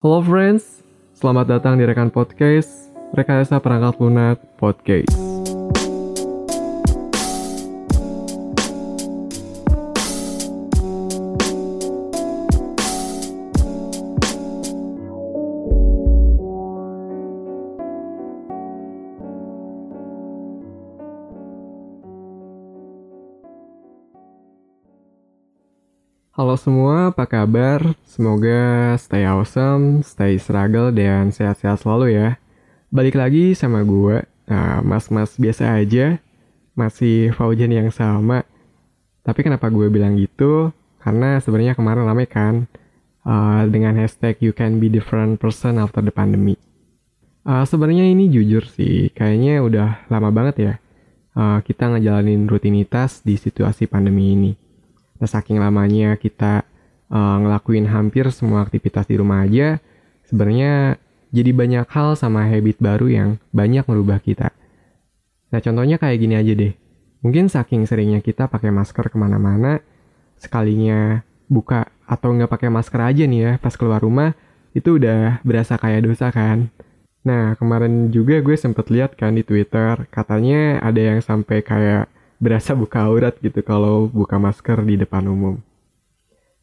Halo friends, selamat datang di rekan podcast Rekayasa Perangkat Lunak Podcast. Halo semua, apa kabar? Semoga stay awesome, stay struggle, dan sehat-sehat selalu ya. Balik lagi sama gue, nah, mas-mas biasa aja, masih Faujan yang sama. Tapi kenapa gue bilang gitu? Karena sebenarnya kemarin rame kan uh, dengan hashtag you can be different person after the pandemic. Uh, sebenarnya ini jujur sih, kayaknya udah lama banget ya uh, kita ngejalanin rutinitas di situasi pandemi ini Saking lamanya kita uh, ngelakuin hampir semua aktivitas di rumah aja, sebenarnya jadi banyak hal sama habit baru yang banyak merubah kita. Nah, contohnya kayak gini aja deh. Mungkin saking seringnya kita pakai masker ke mana-mana, sekalinya buka atau nggak pakai masker aja nih ya pas keluar rumah, itu udah berasa kayak dosa kan. Nah, kemarin juga gue sempet lihat kan di Twitter, katanya ada yang sampai kayak berasa buka aurat gitu kalau buka masker di depan umum.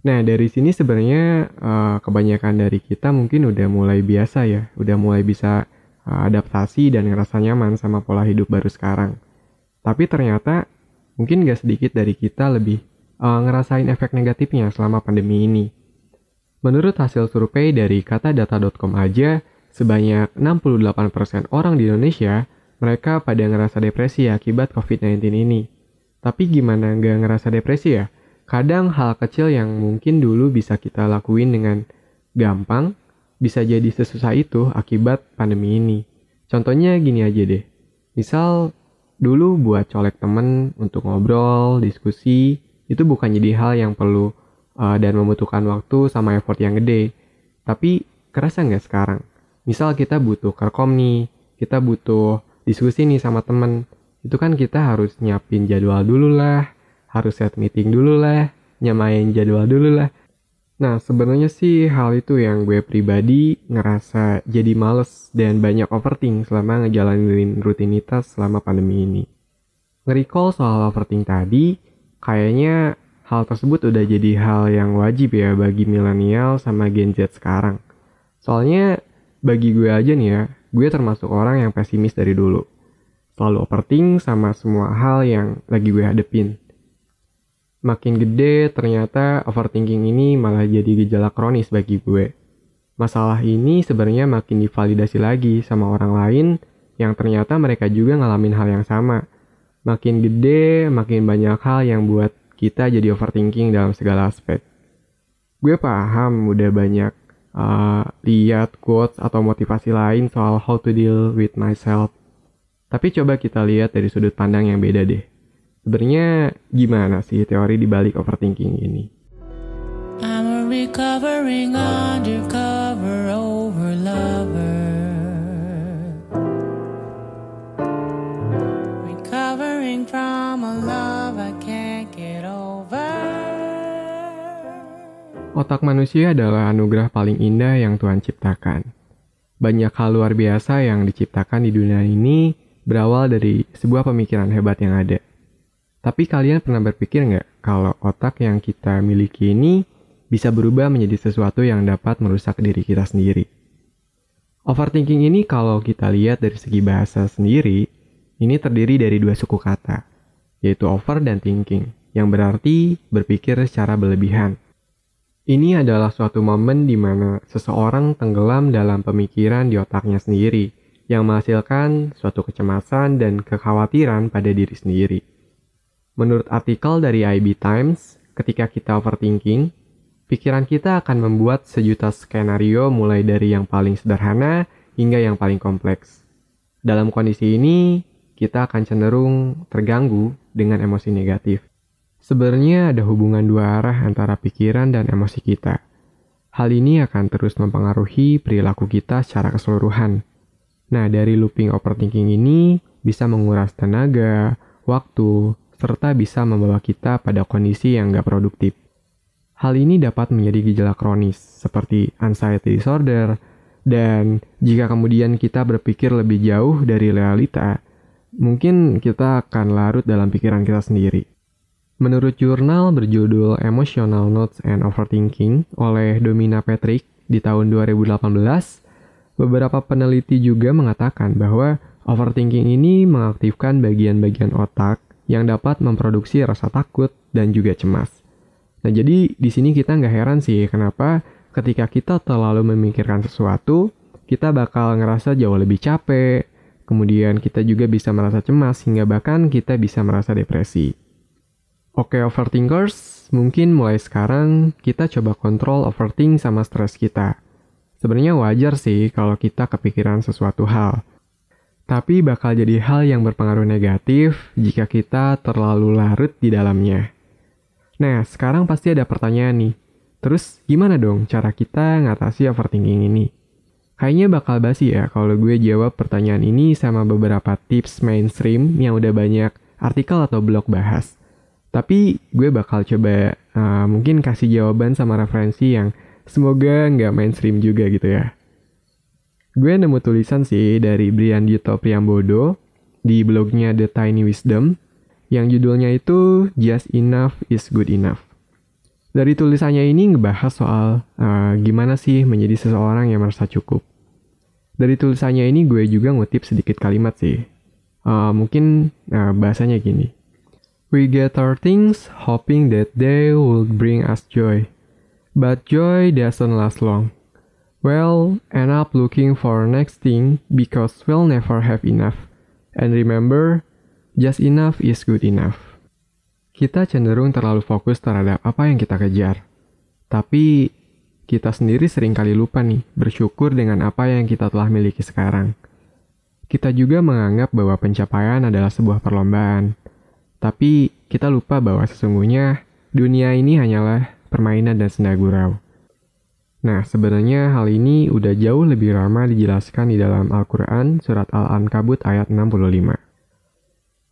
Nah dari sini sebenarnya uh, kebanyakan dari kita mungkin udah mulai biasa ya, udah mulai bisa uh, adaptasi dan ngerasa nyaman sama pola hidup baru sekarang. Tapi ternyata mungkin gak sedikit dari kita lebih uh, ngerasain efek negatifnya selama pandemi ini. Menurut hasil survei dari katadata.com aja, sebanyak 68% orang di Indonesia mereka pada ngerasa depresi akibat COVID-19 ini. Tapi gimana nggak ngerasa depresi ya? Kadang hal kecil yang mungkin dulu bisa kita lakuin dengan gampang, bisa jadi sesusah itu akibat pandemi ini. Contohnya gini aja deh. Misal dulu buat colek temen untuk ngobrol, diskusi, itu bukan jadi hal yang perlu uh, dan membutuhkan waktu sama effort yang gede. Tapi kerasa nggak sekarang? Misal kita butuh kerkom nih, kita butuh diskusi nih sama temen, itu kan kita harus nyiapin jadwal dulu lah, harus set meeting dulu lah, nyamain jadwal dulu lah. Nah, sebenarnya sih hal itu yang gue pribadi ngerasa jadi males dan banyak overthink selama ngejalanin rutinitas selama pandemi ini. Nge-recall soal overthink tadi, kayaknya hal tersebut udah jadi hal yang wajib ya bagi milenial sama Gen Z sekarang. Soalnya bagi gue aja nih ya, gue termasuk orang yang pesimis dari dulu. Selalu overthink sama semua hal yang lagi gue hadepin. Makin gede, ternyata overthinking ini malah jadi gejala kronis bagi gue. Masalah ini sebenarnya makin divalidasi lagi sama orang lain yang ternyata mereka juga ngalamin hal yang sama. Makin gede, makin banyak hal yang buat kita jadi overthinking dalam segala aspek. Gue paham udah banyak uh, lihat quotes atau motivasi lain soal how to deal with myself. Tapi coba kita lihat dari sudut pandang yang beda deh. Sebenarnya gimana sih teori di balik overthinking ini? I'm a recovering undercover Otak manusia adalah anugerah paling indah yang Tuhan ciptakan. Banyak hal luar biasa yang diciptakan di dunia ini berawal dari sebuah pemikiran hebat yang ada. Tapi kalian pernah berpikir nggak kalau otak yang kita miliki ini bisa berubah menjadi sesuatu yang dapat merusak diri kita sendiri? Overthinking ini kalau kita lihat dari segi bahasa sendiri, ini terdiri dari dua suku kata, yaitu over dan thinking, yang berarti berpikir secara berlebihan. Ini adalah suatu momen di mana seseorang tenggelam dalam pemikiran di otaknya sendiri, yang menghasilkan suatu kecemasan dan kekhawatiran pada diri sendiri. Menurut artikel dari IB Times, ketika kita overthinking, pikiran kita akan membuat sejuta skenario mulai dari yang paling sederhana hingga yang paling kompleks. Dalam kondisi ini, kita akan cenderung terganggu dengan emosi negatif. Sebenarnya ada hubungan dua arah antara pikiran dan emosi kita. Hal ini akan terus mempengaruhi perilaku kita secara keseluruhan. Nah, dari looping overthinking ini bisa menguras tenaga, waktu, serta bisa membawa kita pada kondisi yang gak produktif. Hal ini dapat menjadi gejala kronis seperti anxiety disorder, dan jika kemudian kita berpikir lebih jauh dari realita, mungkin kita akan larut dalam pikiran kita sendiri. Menurut jurnal berjudul Emotional Notes and Overthinking oleh Domina Patrick di tahun 2018, beberapa peneliti juga mengatakan bahwa overthinking ini mengaktifkan bagian-bagian otak yang dapat memproduksi rasa takut dan juga cemas. Nah, jadi di sini kita nggak heran sih kenapa ketika kita terlalu memikirkan sesuatu, kita bakal ngerasa jauh lebih capek, kemudian kita juga bisa merasa cemas hingga bahkan kita bisa merasa depresi. Oke overthinkers, mungkin mulai sekarang kita coba kontrol overthink sama stres kita. Sebenarnya wajar sih kalau kita kepikiran sesuatu hal. Tapi bakal jadi hal yang berpengaruh negatif jika kita terlalu larut di dalamnya. Nah, sekarang pasti ada pertanyaan nih. Terus gimana dong cara kita ngatasi overthinking ini? Kayaknya bakal basi ya kalau gue jawab pertanyaan ini sama beberapa tips mainstream yang udah banyak artikel atau blog bahas. Tapi gue bakal coba uh, mungkin kasih jawaban sama referensi yang semoga nggak mainstream juga gitu ya. Gue nemu tulisan sih dari Brian Dito Priambodo di blognya The Tiny Wisdom yang judulnya itu Just Enough is Good Enough. Dari tulisannya ini ngebahas soal uh, gimana sih menjadi seseorang yang merasa cukup. Dari tulisannya ini gue juga ngutip sedikit kalimat sih. Uh, mungkin uh, bahasanya gini. We get our things hoping that they will bring us joy. But joy doesn't last long. We'll end up looking for next thing because we'll never have enough. And remember, just enough is good enough. Kita cenderung terlalu fokus terhadap apa yang kita kejar. Tapi kita sendiri sering kali lupa nih bersyukur dengan apa yang kita telah miliki sekarang. Kita juga menganggap bahwa pencapaian adalah sebuah perlombaan tapi kita lupa bahwa sesungguhnya dunia ini hanyalah permainan dan senda gurau. Nah, sebenarnya hal ini udah jauh lebih ramah dijelaskan di dalam Al-Quran surat Al-Ankabut ayat 65.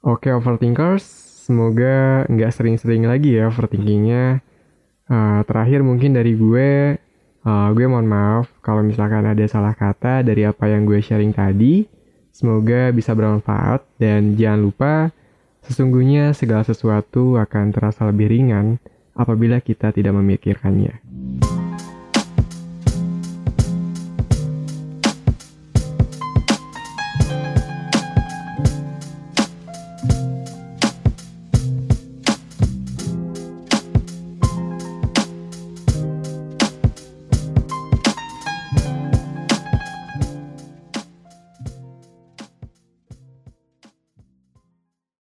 Oke overthinkers, semoga nggak sering-sering lagi ya overthinkingnya. Uh, terakhir mungkin dari gue, uh, gue mohon maaf kalau misalkan ada salah kata dari apa yang gue sharing tadi. Semoga bisa bermanfaat dan jangan lupa Sesungguhnya segala sesuatu akan terasa lebih ringan apabila kita tidak memikirkannya.